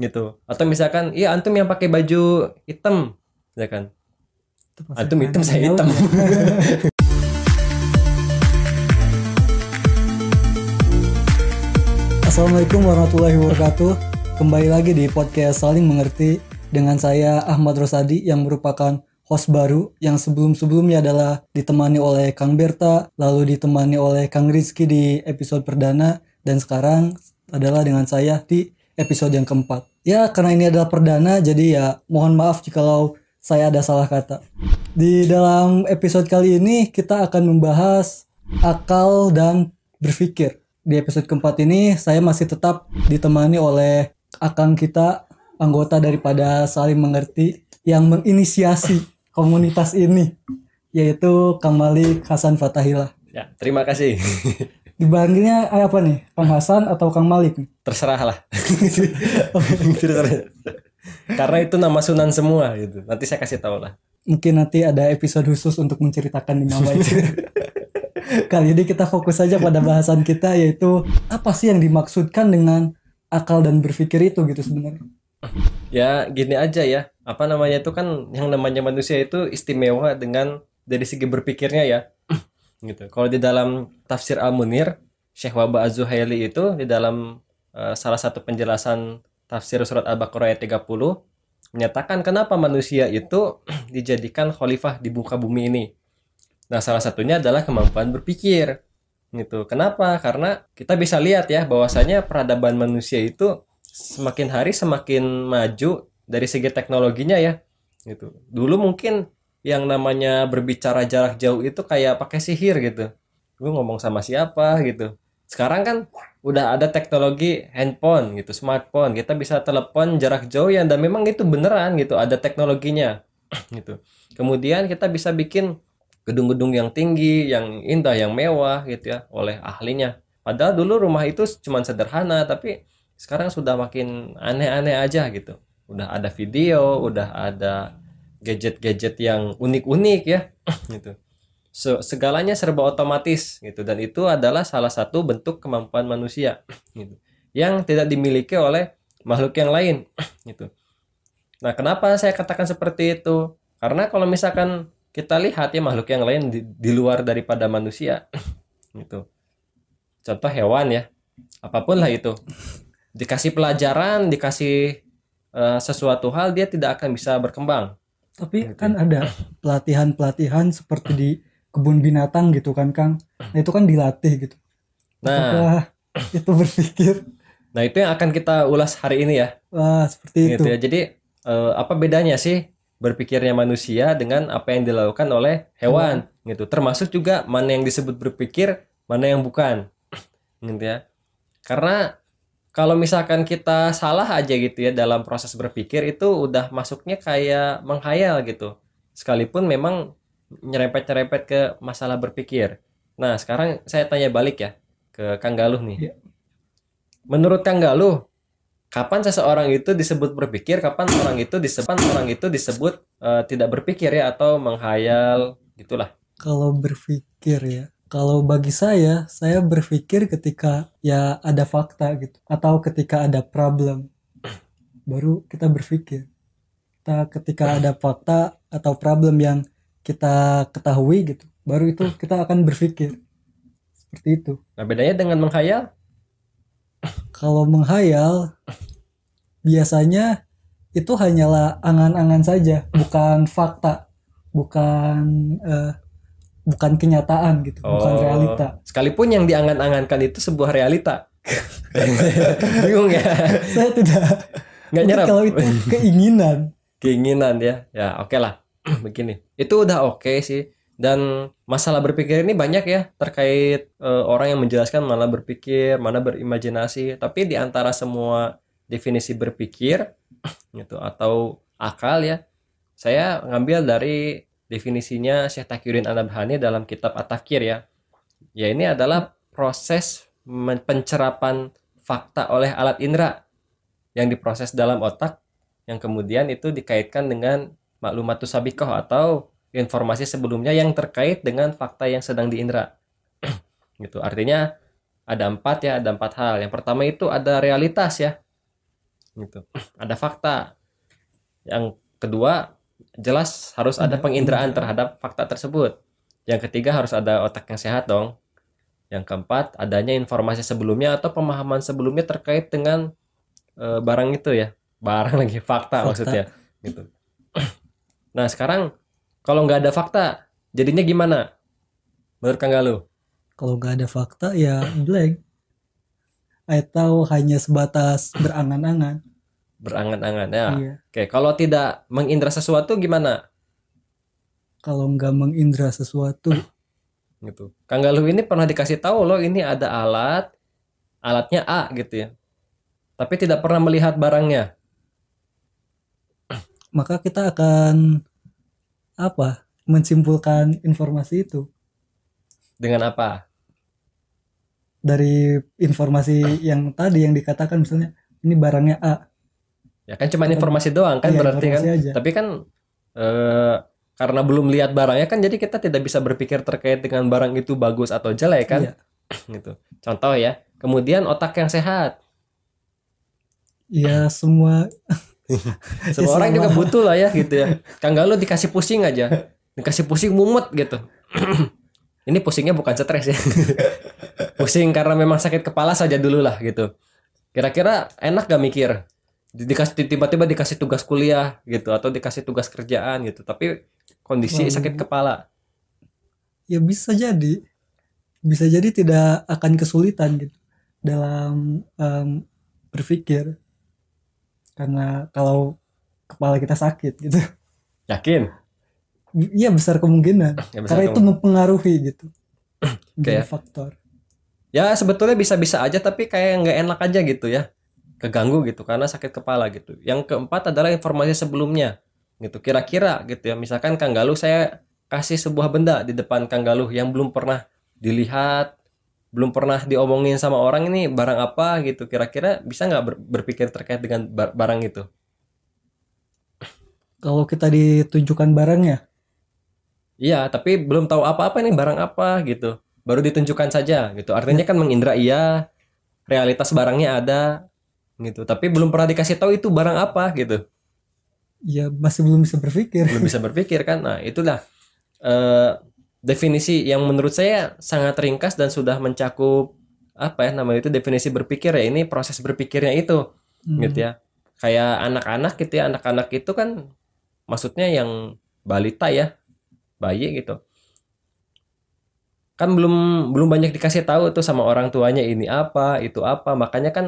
gitu atau misalkan iya antum yang pakai baju hitam misalkan Itu pasti antum hitam kan saya jauh hitam ya. Assalamualaikum warahmatullahi wabarakatuh. Kembali lagi di podcast Saling Mengerti dengan saya Ahmad Rosadi yang merupakan host baru yang sebelum-sebelumnya adalah ditemani oleh Kang Berta, lalu ditemani oleh Kang Rizky di episode perdana dan sekarang adalah dengan saya di episode yang keempat. Ya karena ini adalah perdana jadi ya mohon maaf jikalau saya ada salah kata. Di dalam episode kali ini kita akan membahas akal dan berpikir. Di episode keempat ini saya masih tetap ditemani oleh akang kita anggota daripada saling mengerti yang menginisiasi komunitas ini yaitu Kang Malik Hasan Fatahillah. ya terima kasih Dipanggilnya eh, apa nih? Kang Hasan atau Kang Malik? terserah lah karena itu nama sunan semua gitu nanti saya kasih tahu lah Mungkin nanti ada episode khusus untuk menceritakan di nama itu. Kali ini kita fokus saja pada bahasan kita yaitu apa sih yang dimaksudkan dengan akal dan berpikir itu gitu sebenarnya. ya gini aja ya apa namanya itu kan yang namanya manusia itu istimewa dengan dari segi berpikirnya ya gitu. Kalau di dalam tafsir al munir Syekh Waba Az-Zuhaili itu di dalam eh, salah satu penjelasan tafsir surat al-baqarah ayat 30 menyatakan kenapa manusia itu dijadikan khalifah di muka bumi ini. Nah salah satunya adalah kemampuan berpikir gitu. Kenapa? Karena kita bisa lihat ya bahwasanya peradaban manusia itu semakin hari semakin maju dari segi teknologinya ya gitu. Dulu mungkin yang namanya berbicara jarak jauh itu kayak pakai sihir gitu. Gue ngomong sama siapa gitu. Sekarang kan udah ada teknologi handphone gitu smartphone. Kita bisa telepon jarak jauh ya dan memang itu beneran gitu ada teknologinya gitu. Kemudian kita bisa bikin gedung-gedung yang tinggi yang indah yang mewah gitu ya oleh ahlinya. Padahal dulu rumah itu cuma sederhana tapi sekarang sudah makin aneh-aneh aja gitu. Udah ada video udah ada gadget-gadget yang unik-unik ya gitu. Se- segalanya serba otomatis gitu. Dan itu adalah salah satu bentuk kemampuan manusia gitu. Yang tidak dimiliki oleh makhluk yang lain gitu. Nah kenapa saya katakan seperti itu? Karena kalau misalkan kita lihat ya makhluk yang lain di, di luar daripada manusia gitu. Contoh hewan ya apa pun lah itu. Dikasih pelajaran dikasih eh, sesuatu hal dia tidak akan bisa berkembang Tapi kan ada pelatihan-pelatihan seperti di kebun binatang gitu kan Kang. Nah itu kan dilatih gitu. nah. Apakah itu berpikir? Nah itu yang akan kita ulas hari ini ya. Wah seperti itu. gitu ya. Jadi eh, apa bedanya sih berpikirnya manusia dengan apa yang dilakukan oleh hewan? Gitu. Termasuk juga mana yang disebut berpikir mana yang bukan. Gitu ya. Karena kalau misalkan kita salah aja gitu ya dalam proses berpikir itu udah masuknya kayak menghayal gitu. Sekalipun memang nyerempet-nyerempet ke masalah berpikir. Nah sekarang saya tanya balik ya ke Kang Galuh nih. Iya. menurut Kang Galuh kapan seseorang itu disebut berpikir kapan orang itu disebut orang itu disebut eh, tidak berpikir ya atau menghayal gitulah. Kalau berpikir ya, kalau bagi saya, saya berpikir ketika ya ada fakta gitu, atau ketika ada problem, baru kita berpikir. Kita ketika ada fakta atau problem yang kita ketahui gitu, baru itu kita akan berpikir. Seperti itu. nah bedanya dengan menghayal Kalau menghayal, biasanya itu hanyalah angan-angan saja, bukan fakta, bukan eh, bukan kenyataan gitu, bukan Oh. realita. sekalipun yang diangan-angankan itu sebuah realita. Bingung ya? Saya tidak. nggak nyerap. Kalau itu keinginan, keinginan ya. Ya oke lah. Begini. Itu udah oke sih. Dan masalah berpikir ini banyak ya terkait eh, orang yang menjelaskan mana berpikir mana berimajinasi. Tapi di antara semua definisi berpikir gitu atau akal ya saya ngambil dari definisinya Syekh Taqiyuddin An-Nabhani dalam kitab At-Tafkir ya. Ya ini adalah proses pencerapan fakta oleh alat indera yang diproses dalam otak yang kemudian itu dikaitkan dengan maklumatus sabikoh atau informasi sebelumnya yang terkait dengan fakta yang sedang diindra gitu. Artinya ada empat ya ada empat hal. Yang pertama itu ada realitas ya. Gitu. Ada fakta. Yang kedua jelas harus ada Ada penginderaan terhadap fakta tersebut. Yang ketiga harus ada otak yang sehat dong. Yang keempat adanya informasi sebelumnya atau pemahaman sebelumnya terkait dengan eh, barang itu ya. Barang lagi fakta, Fakta. maksudnya gitu. Nah sekarang kalau nggak ada fakta jadinya gimana? Menurut Kang Galuh? Kalau nggak ada fakta ya blank. Atau hanya sebatas berangan-angan. Berangan-angan ya Iya. oke kalau tidak mengindra sesuatu gimana Kalau nggak mengindra sesuatu, gitu. Kang Galuh ini pernah dikasih tahu loh ini ada alat, alatnya A gitu ya. Tapi tidak pernah melihat barangnya. maka kita akan apa? Mensimpulkan informasi itu Dengan apa? dari informasi yang tadi yang dikatakan misalnya ini barangnya A. Ya kan cuma informasi doang kan Iya, berarti kan. aja. Tapi kan eh, karena belum lihat barangnya kan jadi kita tidak bisa berpikir terkait dengan barang itu bagus atau jelek kan Iya. gitu. Contoh ya. Kemudian otak yang sehat. Ya semua Semua Ya, orang juga sama. butuh lah ya gitu ya. Kang Galuh dikasih pusing aja. Dikasih pusing mumet gitu. Ini pusingnya bukan stres ya. pusing karena memang sakit kepala saja dulu lah gitu. Kira-kira enak gak mikir? Di- Dikasih tiba-tiba dikasih tugas kuliah gitu atau dikasih tugas kerjaan gitu. Tapi kondisi sakit kepala. ya bisa jadi bisa jadi tidak akan kesulitan gitu dalam em, berpikir karena kalau kepala kita sakit gitu Yakin? iya besar kemungkinan Ya, besar karena itu mempengaruhi gitu Kayak- faktor Ya sebetulnya bisa-bisa aja tapi kayak nggak enak aja gitu ya. Keganggu gitu karena sakit kepala gitu. Yang keempat adalah informasi sebelumnya gitu. Kira-kira gitu ya. Misalkan Kang Galuh saya kasih sebuah benda di depan Kang Galuh yang belum pernah dilihat, belum pernah diomongin sama orang ini barang apa gitu. Kira-kira bisa nggak ber- berpikir terkait dengan bar- barang itu? kalau kita ditunjukkan barangnya Iya, tapi belum tahu apa-apa nih barang apa gitu. Baru ditunjukkan saja gitu. Artinya kan mengindra iya, realitas barangnya ada gitu. Tapi belum pernah dikasih tahu itu barang apa gitu. ya masih belum bisa berpikir Belum bisa berpikir kan. Nah, itulah eh, definisi yang menurut saya sangat ringkas dan sudah mencakup apa ya namanya itu definisi berpikir ya. Ini proses berpikirnya itu Hmm. gitu ya. Kayak anak-anak gitu ya. Anak-anak itu kan maksudnya yang balita ya, bayi gitu. Kan belum belum banyak dikasih tahu tuh sama orang tuanya ini apa, itu apa. Makanya kan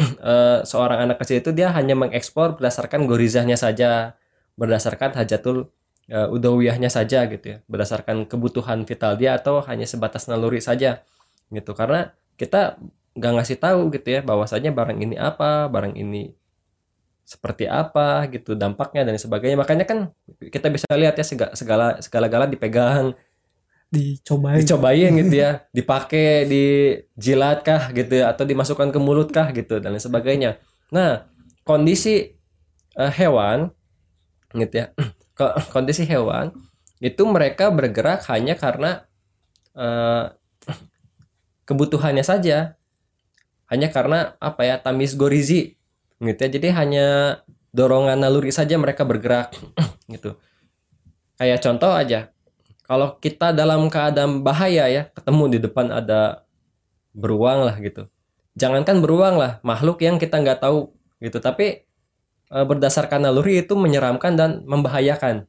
eh, seorang anak kecil itu dia hanya mengeksplor berdasarkan gorizahnya saja, berdasarkan hajatul eh, udawiyahnya saja gitu ya, berdasarkan kebutuhan vital dia atau hanya sebatas naluri saja gitu. Karena kita nggak ngasih tahu gitu ya bahwasanya barang ini apa, barang ini seperti apa gitu dampaknya dan sebagainya makanya kan kita bisa lihat ya sega- segala segala gala dipegang dicobain. Dicobain gitu ya. Dipakai dijilat kah gitu ya. Atau dimasukkan ke mulut kah gitu dan lain sebagainya. Nah kondisi eh, hewan gitu ya. Ko- kondisi hewan itu mereka bergerak hanya karena eh, kebutuhannya saja. Hanya karena apa ya tamis gorizi gitu ya. Jadi hanya dorongan naluri saja mereka bergerak gitu. Kayak contoh aja kalau kita dalam keadaan bahaya ya ketemu di depan ada beruang lah gitu. Jangankan beruang lah makhluk yang kita nggak tahu gitu. Tapi e, berdasarkan naluri itu menyeramkan dan membahayakan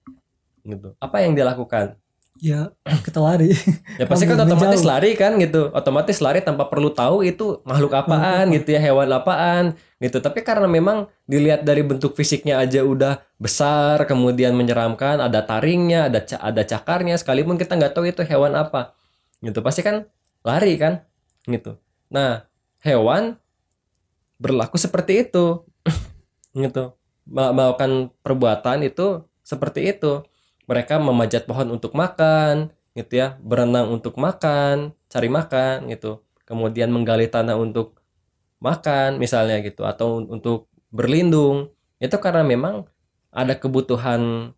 gitu. Apa yang dilakukan ya kita lari. Ya pasti kan otomatis menjauh. lari kan gitu. Otomatis lari tanpa perlu tahu itu makhluk apaan gitu ya hewan apaan gitu. Tapi karena memang dilihat dari bentuk fisiknya aja udah besar kemudian menyeramkan ada taringnya ada ada cakarnya sekalipun kita nggak tahu itu hewan apa gitu. Pasti kan lari kan gitu. Nah hewan berlaku seperti itu gitu. Mel- melakukan perbuatan itu seperti itu mereka memanjat pohon untuk makan gitu ya berenang untuk makan cari makan gitu. Kemudian menggali tanah untuk makan misalnya gitu atau un- untuk berlindung. Itu karena memang ada kebutuhan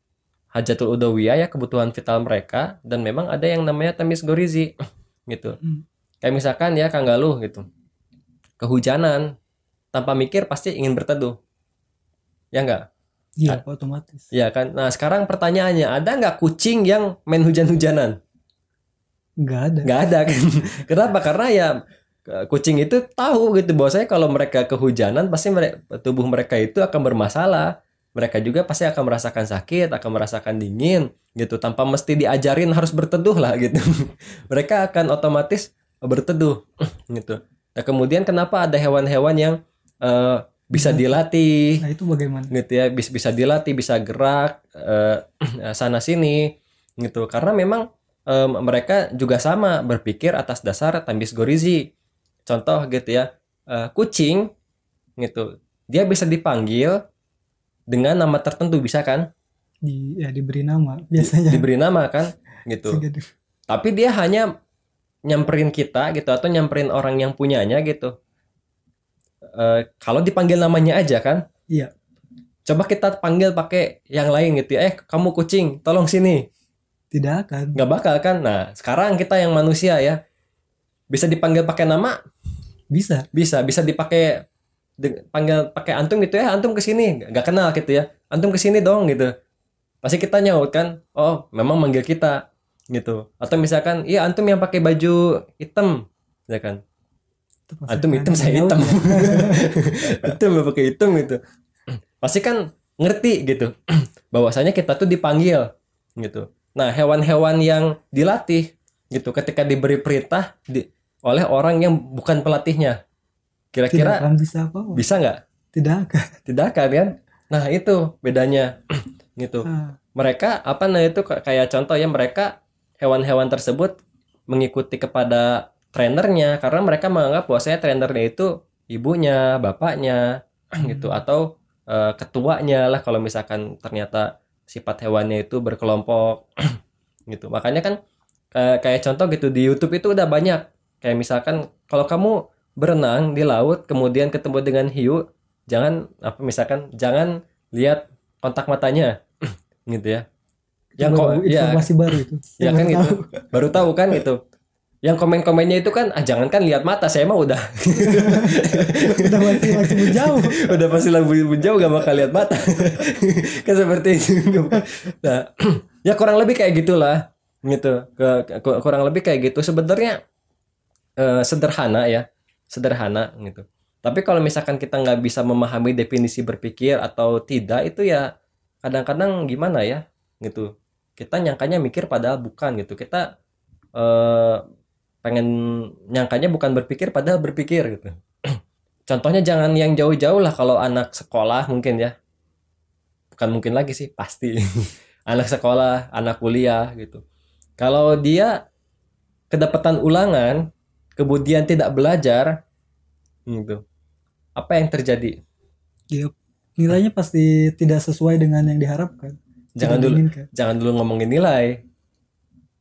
hajatul udawiyah ya kebutuhan vital mereka dan memang ada yang namanya tamis gorizi gitu. Hmm. kayak misalkan ya Kang Galuh gitu. Kehujanan tanpa mikir pasti ingin berteduh. Ya enggak Iya, otomatis. ya kan? Nah sekarang pertanyaannya ada nggak kucing yang main hujan-hujanan? Nggak ada. nggak ada kan? Kenapa? Karena ya kucing itu tahu gitu. Bahwasanya kalau mereka kehujanan pasti mereka, tubuh mereka itu akan bermasalah. Mereka juga pasti akan merasakan sakit akan merasakan dingin gitu. Tanpa mesti diajarin harus berteduh lah gitu. Mereka akan otomatis berteduh gitu. Nah kemudian kenapa ada hewan-hewan yang eh, bisa dilatih. Nah, itu bagaimana? gitu ya? Bisa bisa dilatih bisa gerak eh, sana sini gitu. Karena memang em, mereka juga sama berpikir atas dasar tambis gorizi. Contoh gitu ya eh, kucing gitu. Dia bisa dipanggil dengan nama tertentu bisa kan? Di, ya diberi nama biasanya. diberi nama kan? Gitu. Di- tapi dia hanya nyamperin kita gitu atau nyamperin orang yang punyanya gitu Eh, kalau dipanggil namanya aja kan? Iya. coba kita panggil pakai yang lain gitu ya. Eh kamu kucing tolong sini. Tidak akan. nggak bakal kan? Nah sekarang kita yang manusia ya. Bisa dipanggil pakai nama? Bisa. bisa bisa dipakai panggil pakai antum gitu ya. Antum ke sini nggak kenal gitu ya. Antum ke sini dong gitu. Pasti kita nyaut kan? Oh memang manggil kita gitu. Atau misalkan iya antum yang pakai baju hitam. Ya kan antum hitam akan saya hitam. hitam nggak pakai hitam gitu. Pasti kan ngerti gitu. Bahwasanya kita tuh dipanggil gitu. Nah hewan-hewan yang dilatih gitu ketika diberi perintah di, oleh orang yang bukan pelatihnya. Kira-kira bisa apa bisa nggak? Tidak akan. tidak akan kan? Nah itu bedanya. Gitu. Ah, mereka apa nah itu kayak contoh ya mereka hewan-hewan tersebut mengikuti kepada trainernya karena mereka menganggap bahwasanya trainernya itu ibunya bapaknya gitu atau eh, ketuanya lah kalau misalkan ternyata sifat hewannya itu berkelompok gitu. Makanya kan kayak, kayak contoh gitu di YouTube itu udah banyak. Kayak misalkan kalau kamu berenang di laut kemudian ketemu dengan hiu jangan apa misalkan jangan lihat kontak matanya gitu ya. Yang kok ya informasi baru itu. ya kan gitu. tahu. baru tahu kan gitu yang komen-komennya itu kan ah jangan kan lihat mata saya mah udah. Udah masih masih menjauh. udah pasti lebih jauh gak bakal lihat mata. Kan seperti itu. Nah ya kurang lebih kayak gitulah gitu. Ke, ke- kurang lebih kayak gitu. Sebenarnya eh, sederhana ya sederhana gitu. Tapi kalau misalkan kita nggak bisa memahami definisi berpikir atau tidak itu ya kadang-kadang gimana ya gitu. Kita nyangkanya mikir padahal bukan gitu. Kita eh, pengen nyangkanya bukan berpikir padahal berpikir gitu. Contohnya jangan yang jauh-jauh lah kalau anak sekolah mungkin ya. Bukan mungkin lagi sih pasti. Anak sekolah anak kuliah gitu. Kalau dia kedapatan ulangan kemudian tidak belajar gitu. Apa yang terjadi? Ya, nilainya pasti tidak sesuai dengan yang diharapkan. jangan dulu jangan dulu ngomongin nilai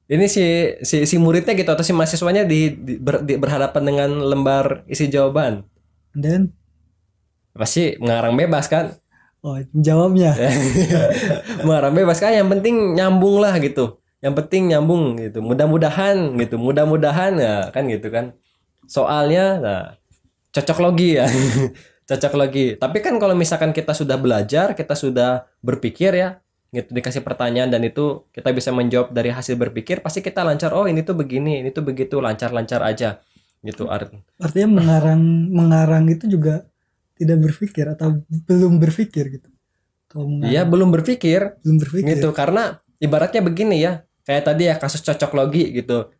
ini si si, si muridnya gitu atau si mahasiswanya di, di- ber- di- berhadapan dengan lembar isi jawaban? Then, pasti mengarang bebas kan? Oh jawabnya. mengarang bebas kan? Yang penting nyambung lah gitu. Yang penting nyambung gitu. Mudah-mudahan gitu. Mudah-mudahan ya kan gitu kan. Soalnya nah cocok logi ya. Cocok logi. Tapi kan kalau misalkan kita sudah belajar kita sudah berpikir ya gitu dikasih pertanyaan dan itu kita bisa menjawab dari hasil berpikir pasti kita lancar oh ini tuh begini ini tuh begitu lancar-lancar aja. Gitu art Artinya mengarang mengarang itu juga tidak berpikir atau belum berpikir gitu. Kalau mengarang. Iya belum berpikir. Belum berpikir. gitu karena ibaratnya begini ya kayak tadi ya kasus cocok logi gitu.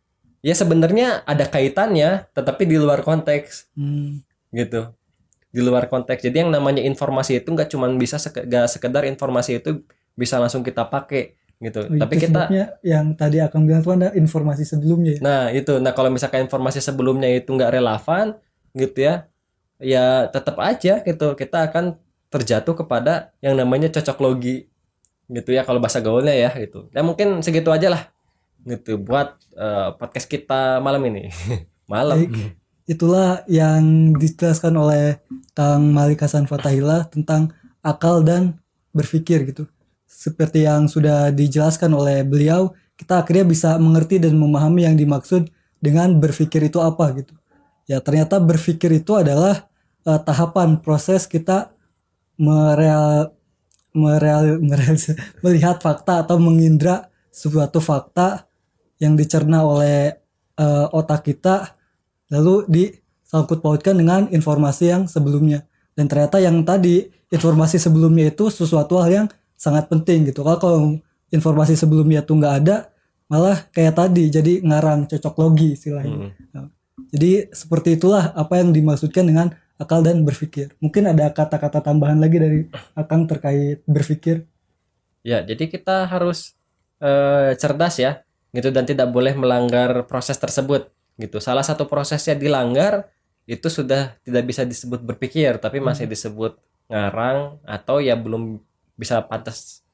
Ya sebenarnya ada kaitannya tetapi di luar konteks. Hmm, gitu. Di luar konteks. Jadi yang namanya informasi itu nggak cuman bisa nggak sekedar informasi itu bisa langsung kita pakai gitu oh, tapi kita yang tadi akan bilang itu ada informasi sebelumnya ya. nah itu nah kalau misalkan informasi sebelumnya itu nggak relevan gitu ya ya tetap aja gitu kita akan terjatuh kepada yang namanya cocok logi gitu ya kalau bahasa gaulnya ya gitu ya mungkin segitu aja lah gitu buat eh, podcast kita malam ini malam Baik. Itulah yang dijelaskan oleh Kang Malik Hasan Fatahillah tentang akal dan berpikir gitu. Seperti yang sudah dijelaskan oleh beliau, kita akhirnya bisa mengerti dan memahami yang dimaksud dengan berpikir itu apa gitu. Ya ternyata berpikir itu adalah eh, tahapan proses kita mereal mereal, mereal- melihat fakta atau mengindra suatu fakta yang dicerna oleh eh, otak kita lalu disangkut pautkan dengan informasi yang sebelumnya dan ternyata yang tadi informasi sebelumnya itu sesuatu hal yang sangat penting gitu. Kalau kalau informasi sebelumnya itu nggak ada malah kayak tadi jadi ngarang cocok logi istilahnya. Nah, jadi seperti itulah apa yang dimaksudkan dengan akal dan berpikir. Mungkin ada kata-kata tambahan lagi dari akang terkait berpikir? Ya, jadi kita harus eh, cerdas ya, gitu dan tidak boleh melanggar proses tersebut, gitu. Salah satu prosesnya dilanggar itu sudah tidak bisa disebut berpikir, tapi masih disebut ngarang atau ya belum bisa pantas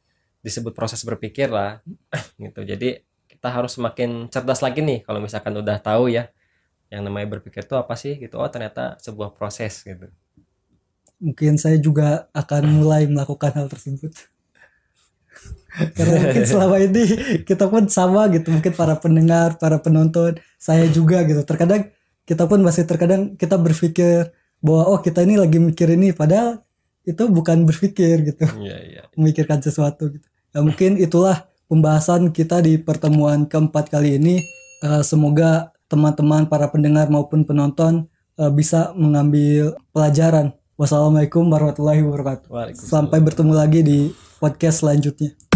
disebut proses berpikir lah, gitu. Jadi kita harus semakin cerdas lagi nih kalau misalkan udah tahu ya yang namanya berpikir itu apa sih gitu. Oh, ternyata sebuah proses gitu. mungkin saya juga akan mulai melakukan hal tersebut karena mungkin selama ini kita pun sama gitu mungkin para pendengar para penonton saya juga gitu terkadang kita pun masih terkadang kita berpikir bahwa oh kita ini lagi mikir ini padahal itu bukan berpikir gitu Iya, iya. memikirkan sesuatu gitu. Ya, mungkin itulah pembahasan kita di pertemuan keempat kali ini. Eh, semoga teman-teman para pendengar maupun penonton eh, bisa mengambil pelajaran. Wassalamualaikum warahmatullahi wabarakatuh. Sampai bertemu lagi di podcast selanjutnya.